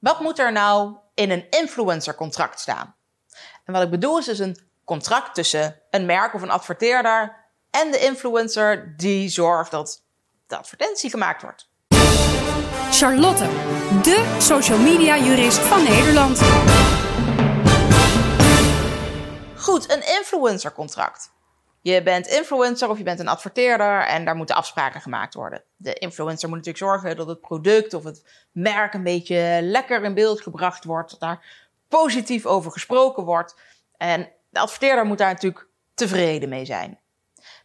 Wat moet er nou in een influencercontract staan? En wat ik bedoel is dus een contract tussen een merk of een adverteerder en de influencer die zorgt dat de advertentie gemaakt wordt. Charlotte, de social media jurist van Nederland. Goed, een influencercontract. Je bent influencer of je bent een adverteerder en daar moeten afspraken gemaakt worden. De influencer moet natuurlijk zorgen dat het product of het merk een beetje lekker in beeld gebracht wordt, dat daar positief over gesproken wordt. En de adverteerder moet daar natuurlijk tevreden mee zijn.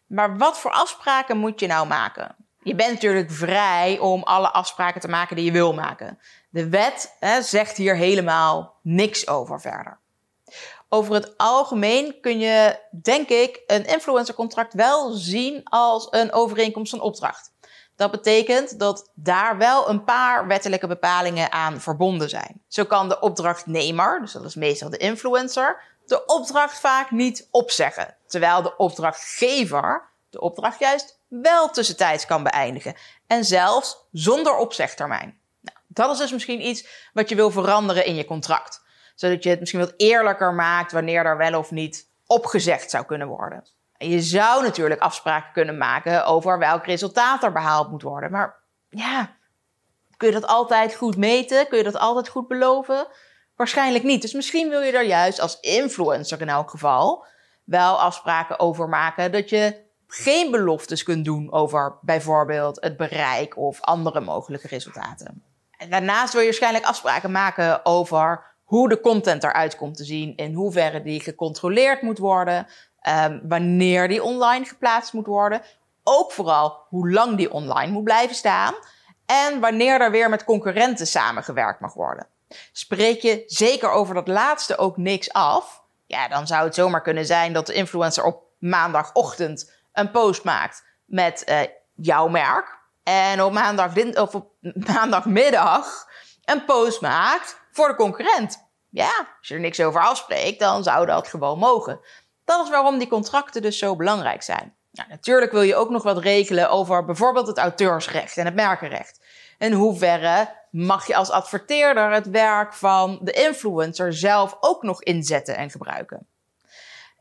Maar wat voor afspraken moet je nou maken? Je bent natuurlijk vrij om alle afspraken te maken die je wil maken. De wet hè, zegt hier helemaal niks over verder. Over het algemeen kun je, denk ik, een influencercontract wel zien als een overeenkomst van opdracht. Dat betekent dat daar wel een paar wettelijke bepalingen aan verbonden zijn. Zo kan de opdrachtnemer, dus dat is meestal de influencer, de opdracht vaak niet opzeggen. Terwijl de opdrachtgever de opdracht juist wel tussentijds kan beëindigen. En zelfs zonder opzegtermijn. Nou, dat is dus misschien iets wat je wil veranderen in je contract. Zodat je het misschien wat eerlijker maakt wanneer er wel of niet opgezegd zou kunnen worden. En je zou natuurlijk afspraken kunnen maken over welk resultaat er behaald moet worden. Maar ja, kun je dat altijd goed meten? Kun je dat altijd goed beloven? Waarschijnlijk niet. Dus misschien wil je daar juist als influencer in elk geval wel afspraken over maken dat je geen beloftes kunt doen over bijvoorbeeld het bereik of andere mogelijke resultaten. En daarnaast wil je waarschijnlijk afspraken maken over hoe de content eruit komt te zien, in hoeverre die gecontroleerd moet worden, um, wanneer die online geplaatst moet worden, ook vooral hoe lang die online moet blijven staan en wanneer er weer met concurrenten samengewerkt mag worden. Spreek je zeker over dat laatste ook niks af, ja, dan zou het zomaar kunnen zijn dat de influencer op maandagochtend een post maakt met uh, jouw merk. En op, maandag, of op maandagmiddag een post maakt voor de concurrent. Ja, als je er niks over afspreekt, dan zou dat gewoon mogen. Dat is waarom die contracten dus zo belangrijk zijn. Nou, natuurlijk wil je ook nog wat regelen over bijvoorbeeld het auteursrecht en het merkenrecht. In hoeverre mag je als adverteerder het werk van de influencer zelf ook nog inzetten en gebruiken?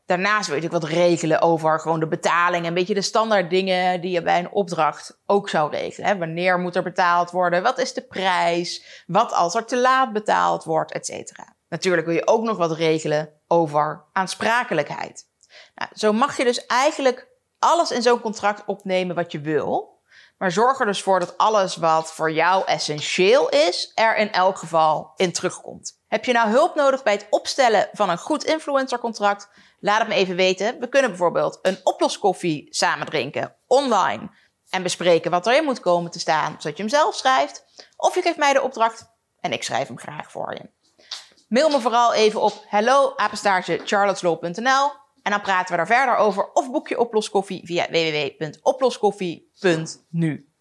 Daarnaast je natuurlijk wat regelen over gewoon de betaling. Een beetje de standaard dingen die je bij een opdracht ook zou regelen. Hè? Wanneer moet er betaald worden? Wat is de prijs? Wat als er te laat betaald wordt? Et cetera. Natuurlijk wil je ook nog wat regelen over aansprakelijkheid. Nou, zo mag je dus eigenlijk alles in zo'n contract opnemen wat je wil. Maar zorg er dus voor dat alles wat voor jou essentieel is, er in elk geval in terugkomt. Heb je nou hulp nodig bij het opstellen van een goed influencercontract? Laat het me even weten. We kunnen bijvoorbeeld een oploskoffie samen drinken online en bespreken wat erin moet komen te staan, zodat je hem zelf schrijft. Of je geeft mij de opdracht en ik schrijf hem graag voor je. Mail me vooral even op hello charlotteslow.nl en dan praten we daar verder over of boek je oploskoffie via www.oploskoffie.nu.